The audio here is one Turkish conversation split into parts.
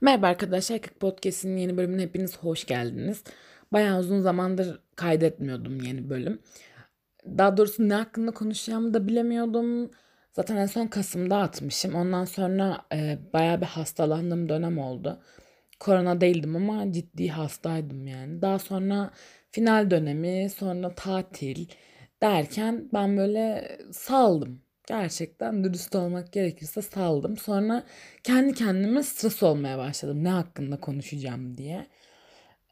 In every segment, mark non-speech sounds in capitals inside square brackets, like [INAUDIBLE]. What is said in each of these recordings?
Merhaba arkadaşlar, Kık Podcast'in yeni bölümüne hepiniz hoş geldiniz. Bayağı uzun zamandır kaydetmiyordum yeni bölüm. Daha doğrusu ne hakkında konuşacağımı da bilemiyordum. Zaten en son Kasım'da atmışım. Ondan sonra e, bayağı bir hastalandığım dönem oldu. Korona değildim ama ciddi hastaydım yani. Daha sonra final dönemi, sonra tatil derken ben böyle saldım gerçekten dürüst olmak gerekirse saldım. Sonra kendi kendime stres olmaya başladım. Ne hakkında konuşacağım diye.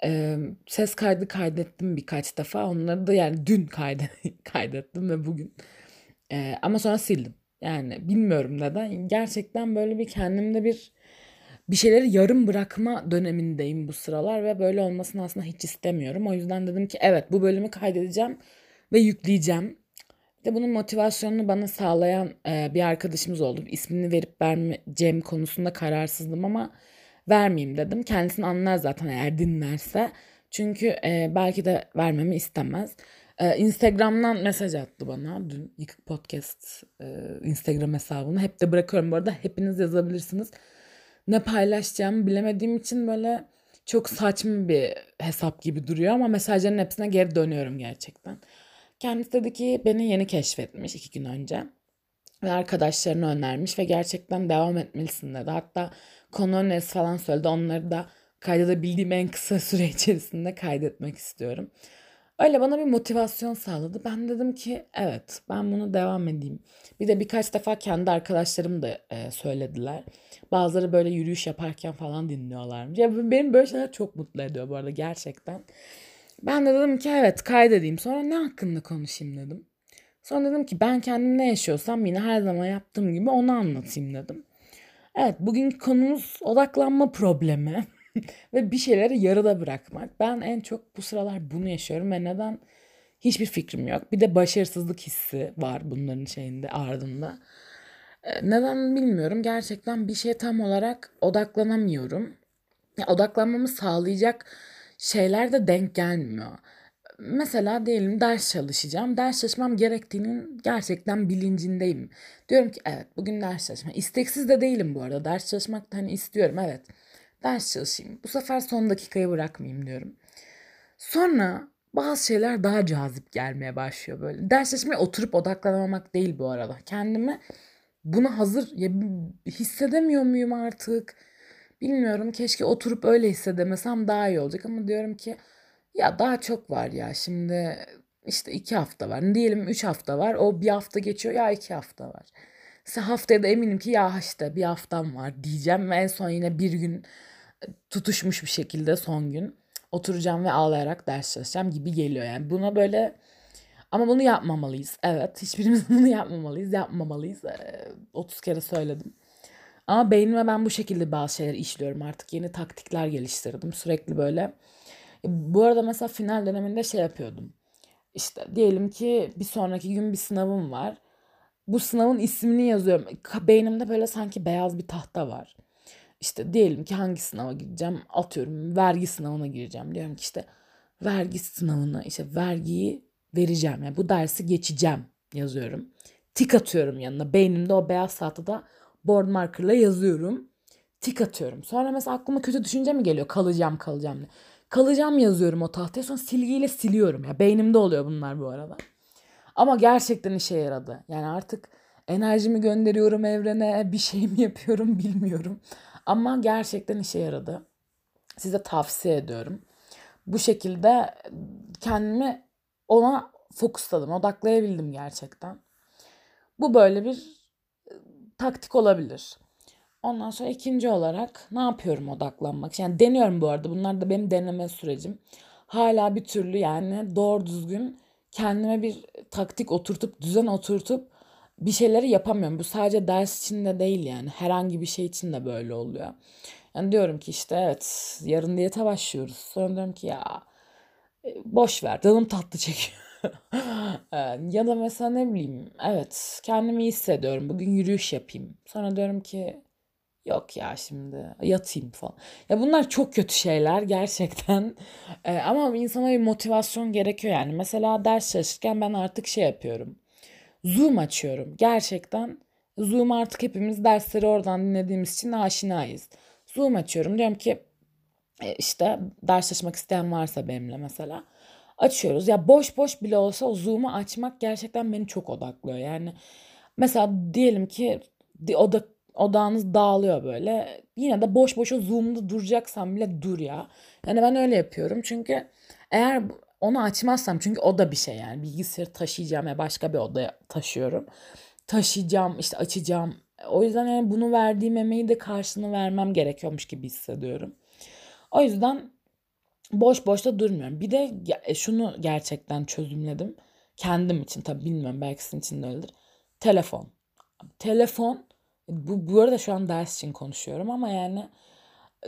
Ee, ses kaydı kaydettim birkaç defa. Onları da yani dün kaydet [LAUGHS] kaydettim ve bugün. Ee, ama sonra sildim. Yani bilmiyorum neden. Gerçekten böyle bir kendimde bir bir şeyleri yarım bırakma dönemindeyim bu sıralar ve böyle olmasını aslında hiç istemiyorum. O yüzden dedim ki evet bu bölümü kaydedeceğim ve yükleyeceğim de bunun motivasyonunu bana sağlayan e, bir arkadaşımız oldu. İsmini verip vermeyeceğim konusunda kararsızdım ama vermeyeyim dedim. Kendisini anlar zaten eğer dinlerse. Çünkü e, belki de vermemi istemez. E, Instagram'dan mesaj attı bana dün Yıkık Podcast e, Instagram hesabını. Hep de bırakıyorum bu arada. Hepiniz yazabilirsiniz. Ne paylaşacağımı bilemediğim için böyle çok saçma bir hesap gibi duruyor ama mesajların hepsine geri dönüyorum gerçekten. Kendisi dedi ki beni yeni keşfetmiş iki gün önce. Ve arkadaşlarını önermiş ve gerçekten devam etmelisin dedi. Hatta konu önerisi falan söyledi. Onları da kaydedebildiğim en kısa [LAUGHS] süre içerisinde kaydetmek istiyorum. Öyle bana bir motivasyon sağladı. Ben dedim ki evet ben bunu devam edeyim. Bir de birkaç defa kendi arkadaşlarım da e, söylediler. Bazıları böyle yürüyüş yaparken falan dinliyorlarmış. Ya benim böyle şeyler çok mutlu ediyor bu arada gerçekten. Ben de dedim ki evet kaydedeyim. Sonra ne hakkında konuşayım dedim. Sonra dedim ki ben kendim ne yaşıyorsam yine her zaman yaptığım gibi onu anlatayım dedim. Evet bugünkü konumuz odaklanma problemi [LAUGHS] ve bir şeyleri yarıda bırakmak. Ben en çok bu sıralar bunu yaşıyorum ve neden hiçbir fikrim yok. Bir de başarısızlık hissi var bunların şeyinde ardında. Ee, neden bilmiyorum. Gerçekten bir şeye tam olarak odaklanamıyorum. Ya, odaklanmamı sağlayacak şeyler de denk gelmiyor. Mesela diyelim ders çalışacağım. Ders çalışmam gerektiğinin gerçekten bilincindeyim. Diyorum ki evet bugün ders çalışma. İsteksiz de değilim bu arada. Ders çalışmak da hani istiyorum evet. Ders çalışayım. Bu sefer son dakikayı bırakmayayım diyorum. Sonra bazı şeyler daha cazip gelmeye başlıyor böyle. Ders çalışmaya oturup odaklanamamak değil bu arada. Kendimi buna hazır ya hissedemiyor muyum artık? Bilmiyorum keşke oturup öyle hissedemesem daha iyi olacak ama diyorum ki ya daha çok var ya şimdi işte iki hafta var. Diyelim üç hafta var. O bir hafta geçiyor ya iki hafta var. İşte haftaya da eminim ki ya işte bir haftam var diyeceğim ve en son yine bir gün e, tutuşmuş bir şekilde son gün oturacağım ve ağlayarak ders çalışacağım gibi geliyor. Yani buna böyle ama bunu yapmamalıyız. Evet hiçbirimiz [LAUGHS] bunu yapmamalıyız. Yapmamalıyız. 30 kere söyledim. Ama beynime ben bu şekilde bazı şeyler işliyorum artık. Yeni taktikler geliştirdim. Sürekli böyle. E, bu arada mesela final döneminde şey yapıyordum. İşte diyelim ki bir sonraki gün bir sınavım var. Bu sınavın ismini yazıyorum. Beynimde böyle sanki beyaz bir tahta var. İşte diyelim ki hangi sınava gireceğim? Atıyorum vergi sınavına gireceğim. Diyorum ki işte vergi sınavına işte vergiyi vereceğim. Yani bu dersi geçeceğim yazıyorum. Tik atıyorum yanına. Beynimde o beyaz tahtada board markerla yazıyorum. Tik atıyorum. Sonra mesela aklıma kötü düşünce mi geliyor? Kalacağım kalacağım diye. Kalacağım yazıyorum o tahtaya sonra silgiyle siliyorum. Ya beynimde oluyor bunlar bu arada. Ama gerçekten işe yaradı. Yani artık enerjimi gönderiyorum evrene, bir şey mi yapıyorum bilmiyorum. Ama gerçekten işe yaradı. Size tavsiye ediyorum. Bu şekilde kendimi ona fokusladım, odaklayabildim gerçekten. Bu böyle bir taktik olabilir. Ondan sonra ikinci olarak ne yapıyorum odaklanmak? Yani deniyorum bu arada. Bunlar da benim deneme sürecim. Hala bir türlü yani doğru düzgün kendime bir taktik oturtup düzen oturtup bir şeyleri yapamıyorum. Bu sadece ders için de değil yani. Herhangi bir şey için de böyle oluyor. Yani diyorum ki işte evet yarın diyete başlıyoruz. Sonra diyorum ki ya e, boş ver canım tatlı çekiyor. Ya da mesela ne bileyim evet kendimi iyi hissediyorum bugün yürüyüş yapayım. Sonra diyorum ki yok ya şimdi yatayım falan. Ya bunlar çok kötü şeyler gerçekten. Ee, ama insana bir motivasyon gerekiyor yani. Mesela ders çalışırken ben artık şey yapıyorum. Zoom açıyorum. Gerçekten Zoom artık hepimiz dersleri oradan dinlediğimiz için aşinayız. Zoom açıyorum. Diyorum ki e, işte ders çalışmak isteyen varsa benimle mesela açıyoruz. Ya boş boş bile olsa o Zoom'u açmak gerçekten beni çok odaklıyor. Yani mesela diyelim ki oda odağınız dağılıyor böyle. Yine de boş boş o Zoom'da duracaksan bile dur ya. Yani ben öyle yapıyorum. Çünkü eğer onu açmazsam çünkü o da bir şey yani bilgisayarı taşıyacağım ya başka bir odaya taşıyorum. Taşıyacağım işte açacağım. O yüzden yani bunu verdiğim emeği de karşılığını vermem gerekiyormuş gibi hissediyorum. O yüzden boş boş da durmuyorum. Bir de e, şunu gerçekten çözümledim. Kendim için tabii bilmiyorum belki sizin için de öyledir. Telefon. Telefon bu, bu arada şu an ders için konuşuyorum ama yani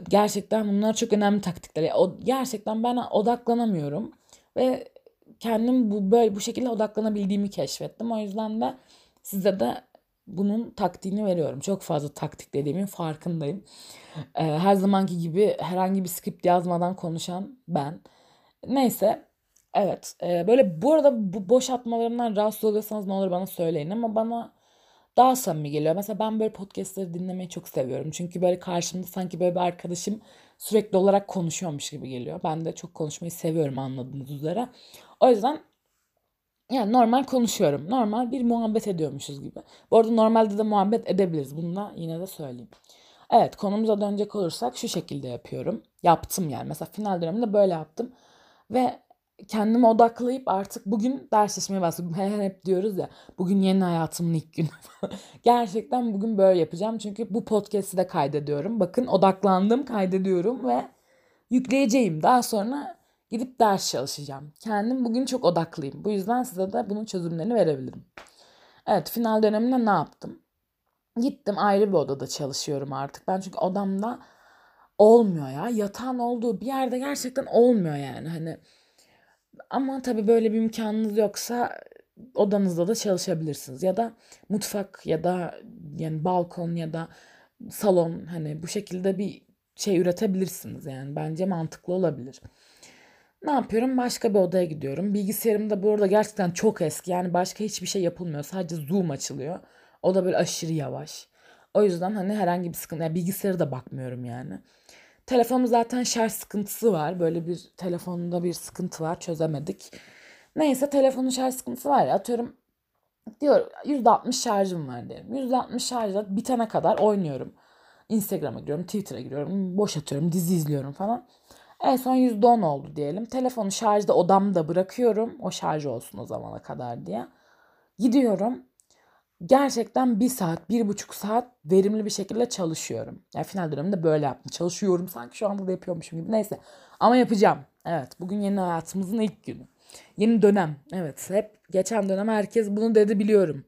gerçekten bunlar çok önemli taktikler. O, gerçekten ben odaklanamıyorum ve kendim bu böyle bu şekilde odaklanabildiğimi keşfettim. O yüzden de size de bunun taktiğini veriyorum. Çok fazla taktik dediğimin farkındayım. Ee, her zamanki gibi herhangi bir script yazmadan konuşan ben. Neyse. Evet. E, böyle bu arada bu boş atmalarımdan rahatsız oluyorsanız ne olur bana söyleyin ama bana daha samimi geliyor. Mesela ben böyle podcastleri dinlemeyi çok seviyorum. Çünkü böyle karşımda sanki böyle bir arkadaşım sürekli olarak konuşuyormuş gibi geliyor. Ben de çok konuşmayı seviyorum anladığınız üzere. O yüzden yani normal konuşuyorum. Normal bir muhabbet ediyormuşuz gibi. Bu arada normalde de muhabbet edebiliriz. Bunu da yine de söyleyeyim. Evet konumuza dönecek olursak şu şekilde yapıyorum. Yaptım yani. Mesela final döneminde böyle yaptım. Ve kendimi odaklayıp artık bugün ders çalışmaya başladım. Hep diyoruz ya bugün yeni hayatımın ilk günü. [LAUGHS] Gerçekten bugün böyle yapacağım. Çünkü bu podcast'i de kaydediyorum. Bakın odaklandım kaydediyorum ve yükleyeceğim. Daha sonra gidip ders çalışacağım. Kendim bugün çok odaklıyım. Bu yüzden size de bunun çözümlerini verebilirim. Evet final döneminde ne yaptım? Gittim ayrı bir odada çalışıyorum artık. Ben çünkü odamda olmuyor ya. Yatağın olduğu bir yerde gerçekten olmuyor yani. Hani ama tabii böyle bir imkanınız yoksa odanızda da çalışabilirsiniz. Ya da mutfak ya da yani balkon ya da salon hani bu şekilde bir şey üretebilirsiniz yani. Bence mantıklı olabilir. Ne yapıyorum? Başka bir odaya gidiyorum. Bilgisayarım da bu arada gerçekten çok eski. Yani başka hiçbir şey yapılmıyor. Sadece Zoom açılıyor. O da böyle aşırı yavaş. O yüzden hani herhangi bir sıkıntı, yani bilgisayara da bakmıyorum yani. Telefonum zaten şarj sıkıntısı var. Böyle bir telefonunda bir sıkıntı var. Çözemedik. Neyse telefonun şarj sıkıntısı var ya atıyorum diyor %60 şarjım var diyelim. %60 şarjla bitene kadar oynuyorum. Instagram'a giriyorum, Twitter'a giriyorum, boş atıyorum, dizi izliyorum falan. En son %10 oldu diyelim. Telefonu şarjda odamda bırakıyorum. O şarj olsun o zamana kadar diye. Gidiyorum gerçekten bir saat, bir buçuk saat verimli bir şekilde çalışıyorum. Yani final döneminde böyle yaptım. Çalışıyorum sanki şu anda da yapıyormuşum gibi. Neyse ama yapacağım. Evet bugün yeni hayatımızın ilk günü. Yeni dönem. Evet hep geçen dönem herkes bunu dedi biliyorum.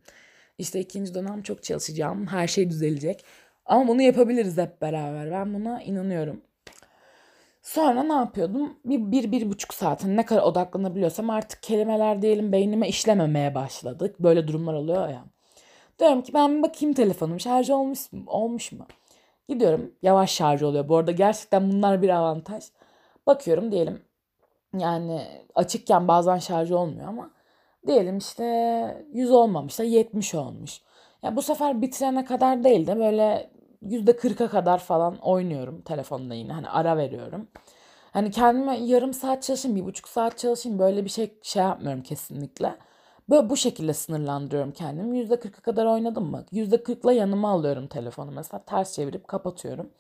İşte ikinci dönem çok çalışacağım. Her şey düzelecek. Ama bunu yapabiliriz hep beraber. Ben buna inanıyorum. Sonra ne yapıyordum? Bir, bir, bir buçuk saat ne kadar odaklanabiliyorsam artık kelimeler diyelim beynime işlememeye başladı. Böyle durumlar oluyor ya. Diyorum ki ben bakayım telefonum şarj olmuş mu? Olmuş mu? Gidiyorum. Yavaş şarj oluyor. Bu arada gerçekten bunlar bir avantaj. Bakıyorum diyelim yani açıkken bazen şarj olmuyor ama diyelim işte 100 olmamış da 70 olmuş. Ya bu sefer bitirene kadar değil de böyle %40'a kadar falan oynuyorum telefonda yine. Hani ara veriyorum. Hani kendime yarım saat çalışayım, bir buçuk saat çalışayım böyle bir şey şey yapmıyorum kesinlikle. Böyle bu şekilde sınırlandırıyorum kendimi. %40'a kadar oynadım mı? %40'la yanıma alıyorum telefonu mesela. Ters çevirip kapatıyorum.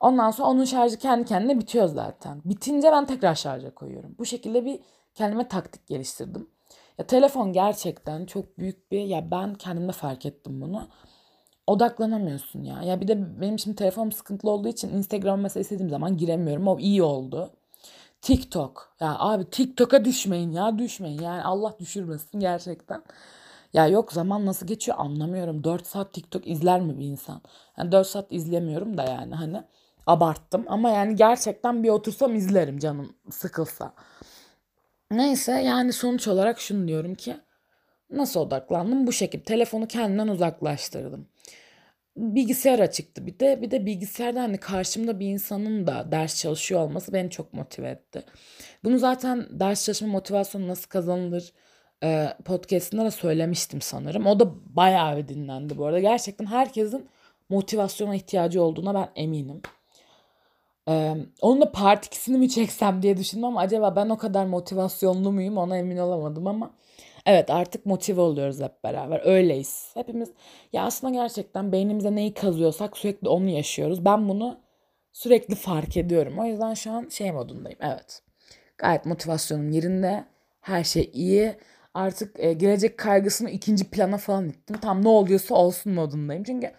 Ondan sonra onun şarjı kendi kendine bitiyor zaten. Bitince ben tekrar şarja koyuyorum. Bu şekilde bir kendime taktik geliştirdim. Ya telefon gerçekten çok büyük bir ya ben kendimde fark ettim bunu. Odaklanamıyorsun ya. Ya bir de benim şimdi telefonum sıkıntılı olduğu için Instagram mesela istediğim zaman giremiyorum. O iyi oldu. TikTok. Ya abi TikTok'a düşmeyin ya düşmeyin. Yani Allah düşürmesin gerçekten. Ya yok zaman nasıl geçiyor anlamıyorum. 4 saat TikTok izler mi bir insan? Yani 4 saat izlemiyorum da yani hani abarttım. Ama yani gerçekten bir otursam izlerim canım sıkılsa. Neyse yani sonuç olarak şunu diyorum ki nasıl odaklandım? Bu şekilde telefonu kendimden uzaklaştırdım bilgisayar açıktı bir de. Bir de bilgisayarda hani karşımda bir insanın da ders çalışıyor olması beni çok motive etti. Bunu zaten ders çalışma motivasyonu nasıl kazanılır e, podcastında da söylemiştim sanırım. O da bayağı bir dinlendi bu arada. Gerçekten herkesin motivasyona ihtiyacı olduğuna ben eminim. Ee, onun da part ikisini mi çeksem diye düşündüm ama acaba ben o kadar motivasyonlu muyum ona emin olamadım ama evet artık motive oluyoruz hep beraber öyleyiz. Hepimiz ya aslında gerçekten beynimize neyi kazıyorsak sürekli onu yaşıyoruz. Ben bunu sürekli fark ediyorum. O yüzden şu an şey modundayım. Evet. Gayet motivasyonum yerinde. Her şey iyi. Artık e, gelecek kaygısını ikinci plana falan ittim. Tam ne oluyorsa olsun modundayım. Çünkü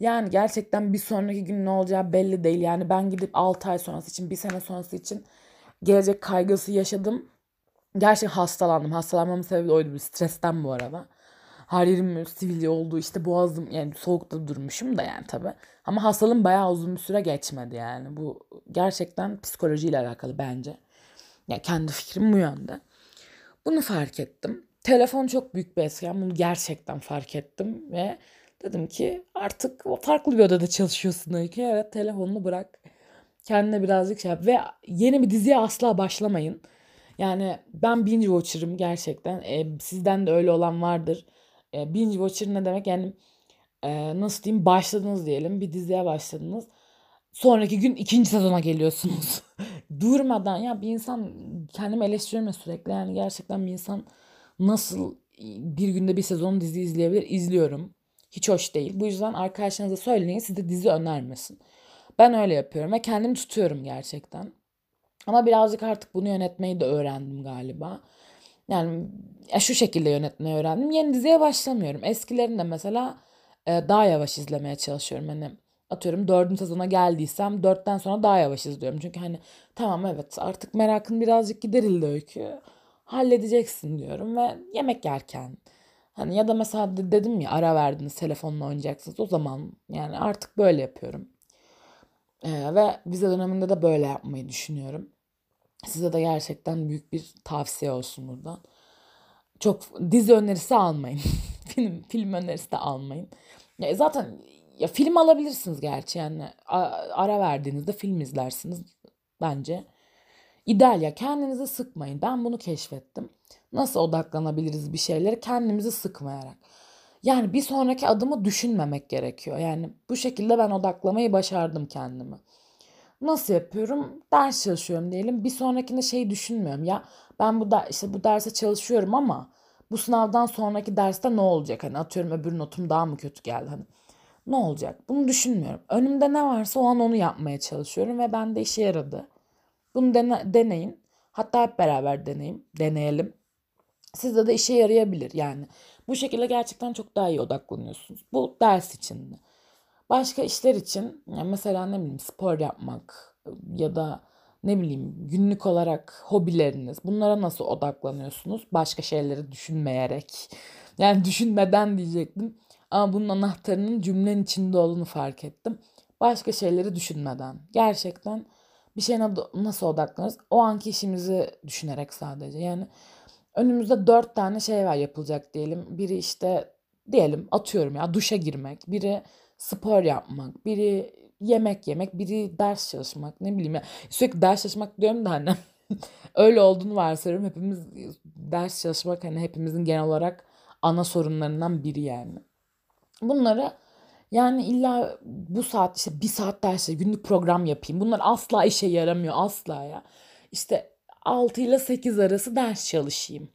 yani gerçekten bir sonraki gün ne olacağı belli değil. Yani ben gidip 6 ay sonrası için, bir sene sonrası için gelecek kaygısı yaşadım. Gerçekten hastalandım. Hastalanmamın sebebi oydu. Bir stresten bu arada. Her yerim sivilce oldu. işte boğazım yani soğukta durmuşum da yani tabii. Ama hastalığım bayağı uzun bir süre geçmedi yani. Bu gerçekten psikolojiyle alakalı bence. Yani kendi fikrim bu yönde. Bunu fark ettim. Telefon çok büyük bir etken. Bunu gerçekten fark ettim ve dedim ki artık farklı bir odada çalışıyorsun Öykü. Evet telefonunu bırak. Kendine birazcık şey yap. Ve yeni bir diziye asla başlamayın. Yani ben binge watcher'ım gerçekten. E, sizden de öyle olan vardır. E, binge watcher ne demek? Yani e, nasıl diyeyim başladınız diyelim. Bir diziye başladınız. Sonraki gün ikinci sezona geliyorsunuz. [LAUGHS] Durmadan ya bir insan kendimi eleştiriyorum ya sürekli. Yani gerçekten bir insan nasıl bir günde bir sezon dizi izleyebilir? İzliyorum. Hiç hoş değil. Bu yüzden arkadaşlarınıza söyleyin size dizi önermesin. Ben öyle yapıyorum ve kendimi tutuyorum gerçekten. Ama birazcık artık bunu yönetmeyi de öğrendim galiba. Yani ya şu şekilde yönetmeyi öğrendim. Yeni diziye başlamıyorum. Eskilerini de mesela e, daha yavaş izlemeye çalışıyorum. Hani atıyorum dördüncü sezona geldiysem dörtten sonra daha yavaş izliyorum. Çünkü hani tamam evet artık merakın birazcık giderildi öykü. Halledeceksin diyorum ve yemek yerken hani ya da mesela dedim ya ara verdiniz telefonla oynayacaksınız o zaman yani artık böyle yapıyorum. Ee, ve vize döneminde de böyle yapmayı düşünüyorum. Size de gerçekten büyük bir tavsiye olsun buradan. Çok dizi önerisi almayın. [LAUGHS] film film önerisi de almayın. Ya zaten ya film alabilirsiniz gerçi yani ara verdiğinizde film izlersiniz bence. İdeal ya kendinizi sıkmayın. Ben bunu keşfettim. Nasıl odaklanabiliriz bir şeylere kendimizi sıkmayarak. Yani bir sonraki adımı düşünmemek gerekiyor. Yani bu şekilde ben odaklamayı başardım kendimi. Nasıl yapıyorum? Ders çalışıyorum diyelim. Bir sonrakinde şey düşünmüyorum. Ya ben bu da işte bu derse çalışıyorum ama bu sınavdan sonraki derste ne olacak? Hani atıyorum öbür notum daha mı kötü geldi? Hani ne olacak? Bunu düşünmüyorum. Önümde ne varsa o an onu yapmaya çalışıyorum ve bende işe yaradı. Bunu dene, deneyin. Hatta hep beraber deneyim, deneyelim. Sizde de işe yarayabilir yani. Bu şekilde gerçekten çok daha iyi odaklanıyorsunuz. Bu ders için Başka işler için yani mesela ne bileyim spor yapmak ya da ne bileyim günlük olarak hobileriniz bunlara nasıl odaklanıyorsunuz? Başka şeyleri düşünmeyerek. [LAUGHS] Yani düşünmeden diyecektim. Ama bunun anahtarının cümlenin içinde olduğunu fark ettim. Başka şeyleri düşünmeden. Gerçekten bir şeyine nasıl odaklanırız? O anki işimizi düşünerek sadece. Yani önümüzde dört tane şey var yapılacak diyelim. Biri işte diyelim atıyorum ya duşa girmek. Biri spor yapmak. Biri yemek yemek. Biri ders çalışmak. Ne bileyim ya. Sürekli ders çalışmak diyorum da hani [LAUGHS] öyle olduğunu varsayıyorum. Hepimiz ders çalışmak hani hepimizin genel olarak ana sorunlarından biri yani. Bunları yani illa bu saat işte bir saat derse günlük program yapayım. Bunlar asla işe yaramıyor asla ya. İşte 6 ile 8 arası ders çalışayım.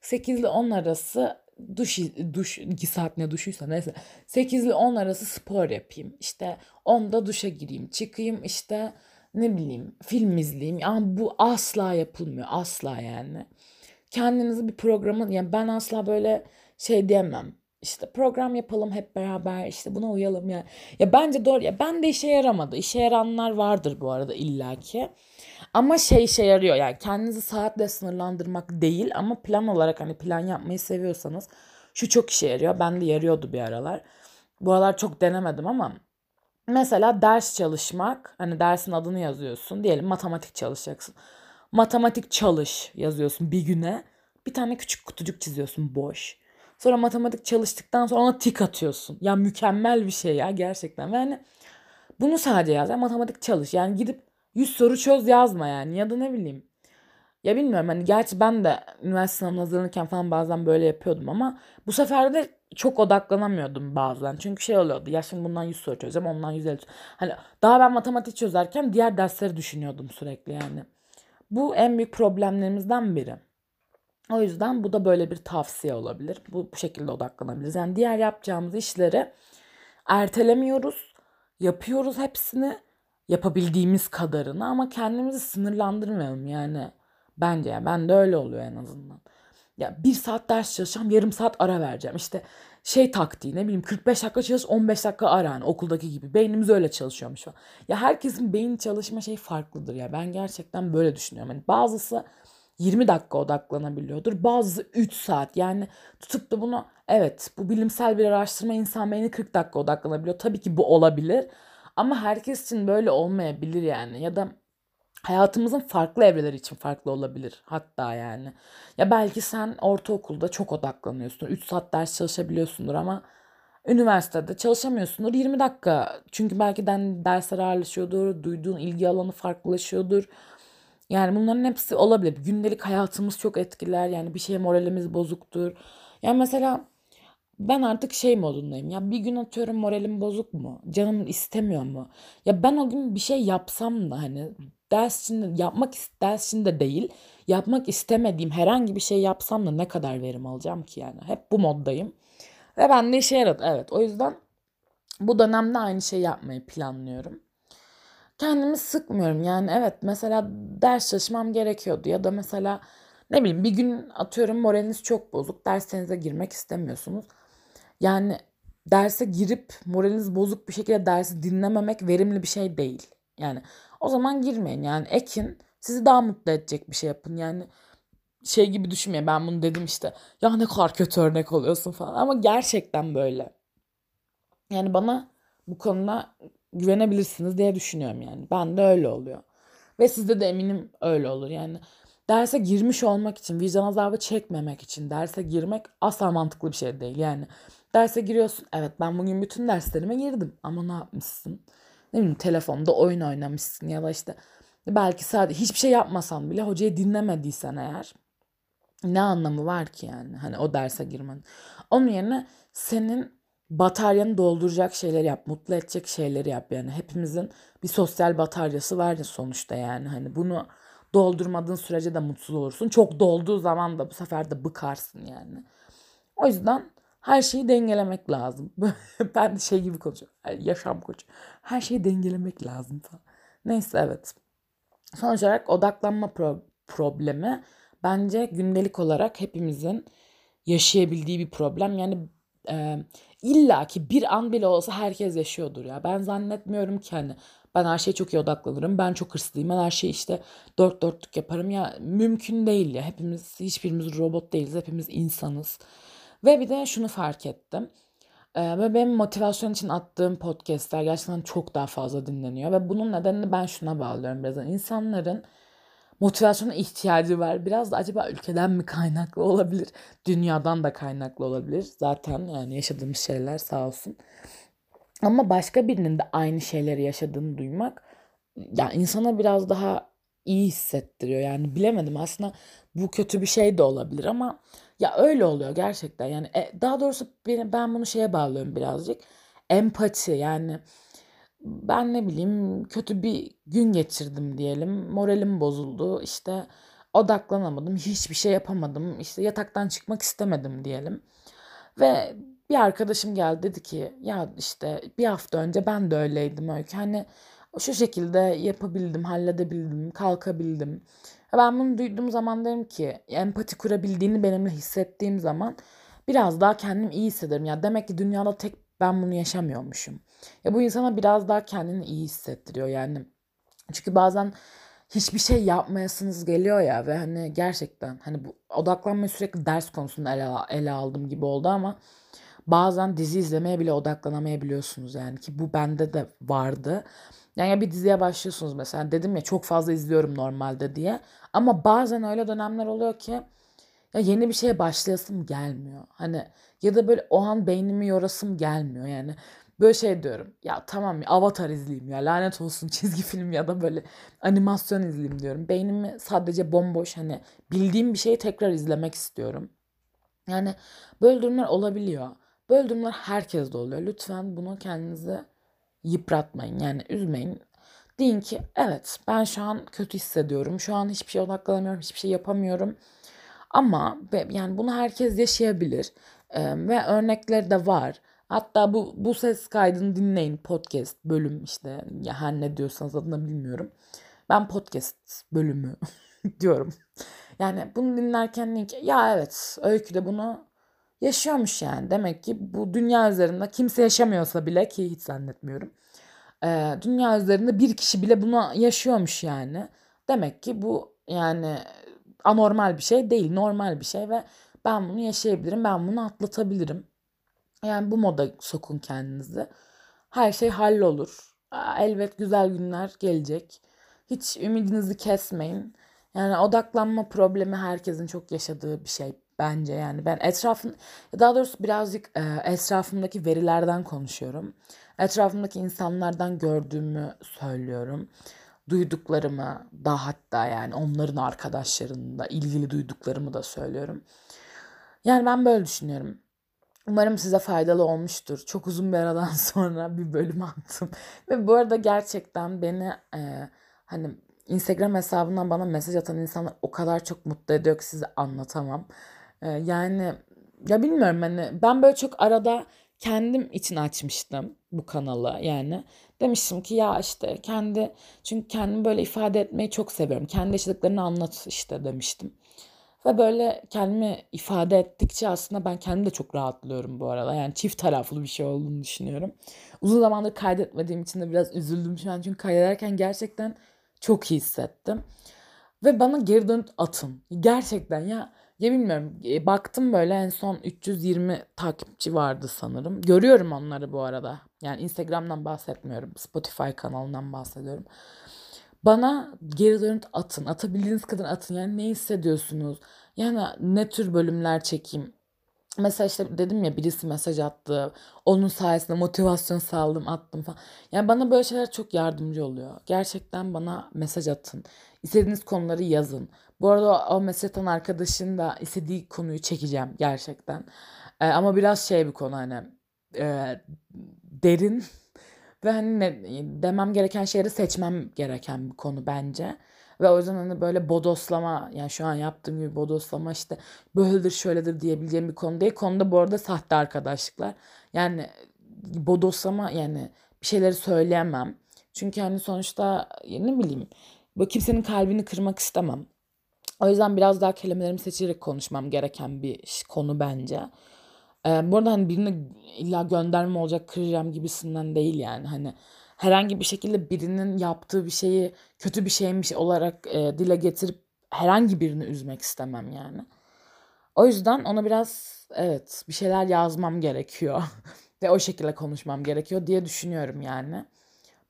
8 ile 10 arası duş duş 2 saat ne duşuysa neyse 8 ile 10 arası spor yapayım. İşte 10'da duşa gireyim, çıkayım işte ne bileyim film izleyeyim. Yani bu asla yapılmıyor asla yani. Kendinizi bir programın yani ben asla böyle şey diyemem işte program yapalım hep beraber işte buna uyalım ya. Ya bence doğru ya ben de işe yaramadı. İşe yaranlar vardır bu arada illaki. Ama şey işe yarıyor yani kendinizi saatle sınırlandırmak değil ama plan olarak hani plan yapmayı seviyorsanız şu çok işe yarıyor. Ben de yarıyordu bir aralar. Bu aralar çok denemedim ama mesela ders çalışmak hani dersin adını yazıyorsun. Diyelim matematik çalışacaksın. Matematik çalış yazıyorsun bir güne. Bir tane küçük kutucuk çiziyorsun boş. Sonra matematik çalıştıktan sonra ona tik atıyorsun. Ya mükemmel bir şey ya gerçekten. Ve hani bunu sadece yaz. Yani matematik çalış. Yani gidip 100 soru çöz yazma yani. Ya da ne bileyim. Ya bilmiyorum hani gerçi ben de üniversite sınavına hazırlanırken falan bazen böyle yapıyordum ama bu sefer de çok odaklanamıyordum bazen. Çünkü şey oluyordu. Ya şimdi bundan 100 soru çözeceğim. Ondan 150. Hani daha ben matematik çözerken diğer dersleri düşünüyordum sürekli yani. Bu en büyük problemlerimizden biri. O yüzden bu da böyle bir tavsiye olabilir. Bu, bu şekilde odaklanabiliriz. Yani diğer yapacağımız işleri ertelemiyoruz. Yapıyoruz hepsini. Yapabildiğimiz kadarını ama kendimizi sınırlandırmayalım yani. Bence yani ben de öyle oluyor en azından. Ya bir saat ders çalışacağım, yarım saat ara vereceğim. İşte şey taktiği ne bileyim 45 dakika çalış 15 dakika ara yani okuldaki gibi. Beynimiz öyle çalışıyormuş falan. Ya herkesin beyin çalışma şey farklıdır ya. Ben gerçekten böyle düşünüyorum. Yani bazısı 20 dakika odaklanabiliyordur. Bazısı 3 saat. Yani tutup da bunu evet bu bilimsel bir araştırma insan beyni 40 dakika odaklanabiliyor. Tabii ki bu olabilir. Ama herkes için böyle olmayabilir yani. Ya da hayatımızın farklı evreleri için farklı olabilir hatta yani. Ya belki sen ortaokulda çok odaklanıyorsun. 3 saat ders çalışabiliyorsundur ama üniversitede çalışamıyorsundur 20 dakika. Çünkü belki den dersler ağırlaşıyordur, duyduğun ilgi alanı farklılaşıyordur. Yani bunların hepsi olabilir. Gündelik hayatımız çok etkiler. Yani bir şey moralimiz bozuktur. Yani mesela ben artık şey modundayım. Ya bir gün atıyorum moralim bozuk mu? Canım istemiyor mu? Ya ben o gün bir şey yapsam da hani ders için yapmak ders için de değil. Yapmak istemediğim herhangi bir şey yapsam da ne kadar verim alacağım ki yani. Hep bu moddayım. Ve ben de işe yaradı. Evet o yüzden bu dönemde aynı şey yapmayı planlıyorum. Kendimi sıkmıyorum yani evet mesela ders çalışmam gerekiyordu ya da mesela ne bileyim bir gün atıyorum moraliniz çok bozuk derslerinize girmek istemiyorsunuz. Yani derse girip moraliniz bozuk bir şekilde dersi dinlememek verimli bir şey değil. Yani o zaman girmeyin yani ekin sizi daha mutlu edecek bir şey yapın yani şey gibi düşünmeyin ben bunu dedim işte ya ne kadar kötü örnek oluyorsun falan ama gerçekten böyle. Yani bana bu konuda güvenebilirsiniz diye düşünüyorum yani. Ben de öyle oluyor. Ve sizde de eminim öyle olur. Yani derse girmiş olmak için, vicdan azabı çekmemek için derse girmek asla mantıklı bir şey değil. Yani derse giriyorsun. Evet ben bugün bütün derslerime girdim. Ama ne yapmışsın? Ne bileyim telefonda oyun oynamışsın ya da işte belki sadece hiçbir şey yapmasan bile hocayı dinlemediysen eğer ne anlamı var ki yani hani o derse girmen. Onun yerine senin bataryanı dolduracak şeyler yap, mutlu edecek şeyleri yap yani. Hepimizin bir sosyal bataryası var ya sonuçta yani. Hani bunu doldurmadığın sürece de mutsuz olursun. Çok dolduğu zaman da bu sefer de bıkarsın yani. O yüzden her şeyi dengelemek lazım. [LAUGHS] ben de şey gibi konuşuyorum. Yaşam koçu. Her şeyi dengelemek lazım falan. Neyse evet. Sonuç olarak odaklanma pro- problemi bence gündelik olarak hepimizin yaşayabildiği bir problem. Yani e, illa ki bir an bile olsa herkes yaşıyordur ya. Ben zannetmiyorum ki hani ben her şeye çok iyi odaklanırım. Ben çok hırslıyım. Ben her şeyi işte dört dörtlük yaparım. Ya mümkün değil ya. Hepimiz hiçbirimiz robot değiliz. Hepimiz insanız. Ve bir de şunu fark ettim. Ve benim motivasyon için attığım podcastler gerçekten çok daha fazla dinleniyor. Ve bunun nedenini ben şuna bağlıyorum biraz. İnsanların motivasyona ihtiyacı var. Biraz da acaba ülkeden mi kaynaklı olabilir? Dünyadan da kaynaklı olabilir. Zaten yani yaşadığımız şeyler sağ olsun. Ama başka birinin de aynı şeyleri yaşadığını duymak yani insana biraz daha iyi hissettiriyor. Yani bilemedim aslında bu kötü bir şey de olabilir ama ya öyle oluyor gerçekten. Yani e, daha doğrusu ben, ben bunu şeye bağlıyorum birazcık. Empati yani ben ne bileyim kötü bir gün geçirdim diyelim. Moralim bozuldu. İşte odaklanamadım. Hiçbir şey yapamadım. İşte yataktan çıkmak istemedim diyelim. Ve bir arkadaşım geldi dedi ki ya işte bir hafta önce ben de öyleydim Öykü. Hani şu şekilde yapabildim, halledebildim, kalkabildim. Ben bunu duyduğum zaman derim ki empati kurabildiğini benimle hissettiğim zaman biraz daha kendim iyi hissederim. Ya demek ki dünyada tek ben bunu yaşamıyormuşum. Ya bu insana biraz daha kendini iyi hissettiriyor yani. Çünkü bazen hiçbir şey yapmayasınız geliyor ya ve hani gerçekten hani bu odaklanmayı sürekli ders konusunda ele, ele aldım gibi oldu ama bazen dizi izlemeye bile odaklanamayabiliyorsunuz yani ki bu bende de vardı. Yani ya bir diziye başlıyorsunuz mesela dedim ya çok fazla izliyorum normalde diye ama bazen öyle dönemler oluyor ki ya yeni bir şeye başlayasım gelmiyor. Hani ya da böyle o an beynimi yorasım gelmiyor yani. Böyle şey diyorum. Ya tamam ya Avatar izleyeyim ya lanet olsun [LAUGHS] çizgi film ya da böyle animasyon izleyeyim diyorum. Beynimi sadece bomboş hani bildiğim bir şeyi tekrar izlemek istiyorum. Yani böyle durumlar olabiliyor. Böyle durumlar herkeste oluyor. Lütfen bunu kendinize yıpratmayın. Yani üzmeyin. Deyin ki evet ben şu an kötü hissediyorum. Şu an hiçbir şey odaklanamıyorum. Hiçbir şey yapamıyorum. Ama yani bunu herkes yaşayabilir. Ee, ve örnekleri de var. Hatta bu bu ses kaydını dinleyin podcast bölüm işte ya her ne diyorsanız adını bilmiyorum. Ben podcast bölümü [LAUGHS] diyorum. Yani bunu dinlerken ki ya evet Öykü de bunu yaşıyormuş yani. Demek ki bu dünya üzerinde kimse yaşamıyorsa bile ki hiç zannetmiyorum. Ee, dünya üzerinde bir kişi bile bunu yaşıyormuş yani. Demek ki bu yani anormal bir şey değil, normal bir şey ve ben bunu yaşayabilirim, ben bunu atlatabilirim. Yani bu moda sokun kendinizi. Her şey hallolur. Elbet güzel günler gelecek. Hiç ümidinizi kesmeyin. Yani odaklanma problemi herkesin çok yaşadığı bir şey bence yani ben etrafım daha doğrusu birazcık e, etrafımdaki verilerden konuşuyorum. Etrafımdaki insanlardan gördüğümü söylüyorum. Duyduklarımı da hatta yani onların arkadaşlarının da ilgili duyduklarımı da söylüyorum. Yani ben böyle düşünüyorum. Umarım size faydalı olmuştur. Çok uzun bir aradan [LAUGHS] sonra bir bölüm attım. Ve bu arada gerçekten beni e, hani Instagram hesabından bana mesaj atan insanlar o kadar çok mutlu ediyor ki size anlatamam. Yani ya bilmiyorum hani ben böyle çok arada kendim için açmıştım bu kanalı yani. Demiştim ki ya işte kendi çünkü kendimi böyle ifade etmeyi çok seviyorum. Kendi yaşadıklarını anlat işte demiştim. Ve böyle kendimi ifade ettikçe aslında ben kendim de çok rahatlıyorum bu arada. Yani çift taraflı bir şey olduğunu düşünüyorum. Uzun zamandır kaydetmediğim için de biraz üzüldüm şu an. Çünkü kaydederken gerçekten çok iyi hissettim. Ve bana geri dönüp atın. Gerçekten ya ya bilmiyorum. E, baktım böyle en son 320 takipçi vardı sanırım. Görüyorum onları bu arada. Yani Instagram'dan bahsetmiyorum. Spotify kanalından bahsediyorum. Bana geri dönüp atın. Atabildiğiniz kadar atın. Yani ne hissediyorsunuz? Yani ne tür bölümler çekeyim? Mesela işte dedim ya birisi mesaj attı. Onun sayesinde motivasyon sağladım attım falan. Yani bana böyle şeyler çok yardımcı oluyor. Gerçekten bana mesaj atın. İstediğiniz konuları yazın. Bu arada o mesaj atan arkadaşın da istediği konuyu çekeceğim gerçekten. Ee, ama biraz şey bir konu hani e, derin [LAUGHS] ve hani ne, demem gereken şeyleri seçmem gereken bir konu bence. Ve o yüzden hani böyle bodoslama yani şu an yaptığım gibi bodoslama işte böyledir şöyledir diyebileceğim bir konu değil. Konuda bu arada sahte arkadaşlıklar. Yani bodoslama yani bir şeyleri söyleyemem. Çünkü hani sonuçta ne bileyim bu kimsenin kalbini kırmak istemem. O yüzden biraz daha kelimelerimi seçerek konuşmam gereken bir konu bence. Ee, bu arada hani birini illa gönderme olacak kıracağım gibisinden değil yani. Hani herhangi bir şekilde birinin yaptığı bir şeyi kötü bir şeymiş olarak e, dile getirip herhangi birini üzmek istemem yani. O yüzden ona biraz evet bir şeyler yazmam gerekiyor [LAUGHS] ve o şekilde konuşmam gerekiyor diye düşünüyorum yani.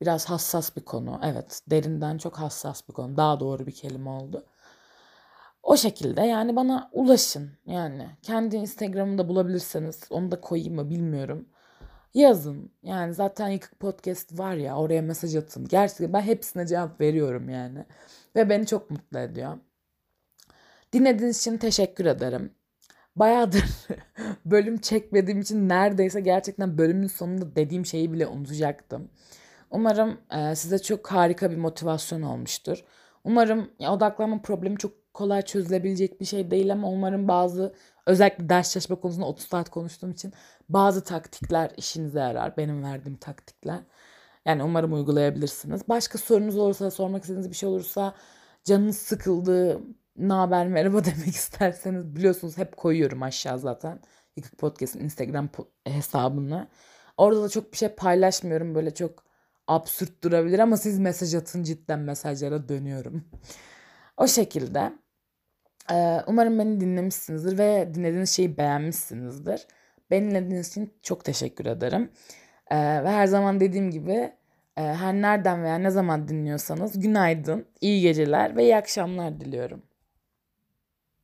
Biraz hassas bir konu. Evet, derinden çok hassas bir konu. Daha doğru bir kelime oldu. O şekilde yani bana ulaşın yani. Kendi Instagram'ında bulabilirseniz onu da koyayım mı bilmiyorum. Yazın. Yani zaten Yıkık Podcast var ya oraya mesaj atın. Gerçekten ben hepsine cevap veriyorum yani. Ve beni çok mutlu ediyor. Dinlediğiniz için teşekkür ederim. Bayağıdır [LAUGHS] bölüm çekmediğim için neredeyse gerçekten bölümün sonunda dediğim şeyi bile unutacaktım. Umarım e, size çok harika bir motivasyon olmuştur. Umarım ya, odaklanma problemi çok kolay çözülebilecek bir şey değil ama umarım bazı özellikle ders çalışma konusunda 30 saat konuştuğum için bazı taktikler işinize yarar. Benim verdiğim taktikler. Yani umarım uygulayabilirsiniz. Başka sorunuz olursa, sormak istediğiniz bir şey olursa, canınız sıkıldı, ne haber merhaba [LAUGHS] demek isterseniz biliyorsunuz hep koyuyorum aşağı zaten. Yıkık Podcast'ın Instagram hesabını. Orada da çok bir şey paylaşmıyorum. Böyle çok absürt durabilir ama siz mesaj atın cidden mesajlara dönüyorum. [LAUGHS] o şekilde. Ee, umarım beni dinlemişsinizdir ve dinlediğiniz şeyi beğenmişsinizdir. Beni dinlediğiniz için çok teşekkür ederim. Ee, ve her zaman dediğim gibi e, her nereden veya ne zaman dinliyorsanız günaydın, iyi geceler ve iyi akşamlar diliyorum.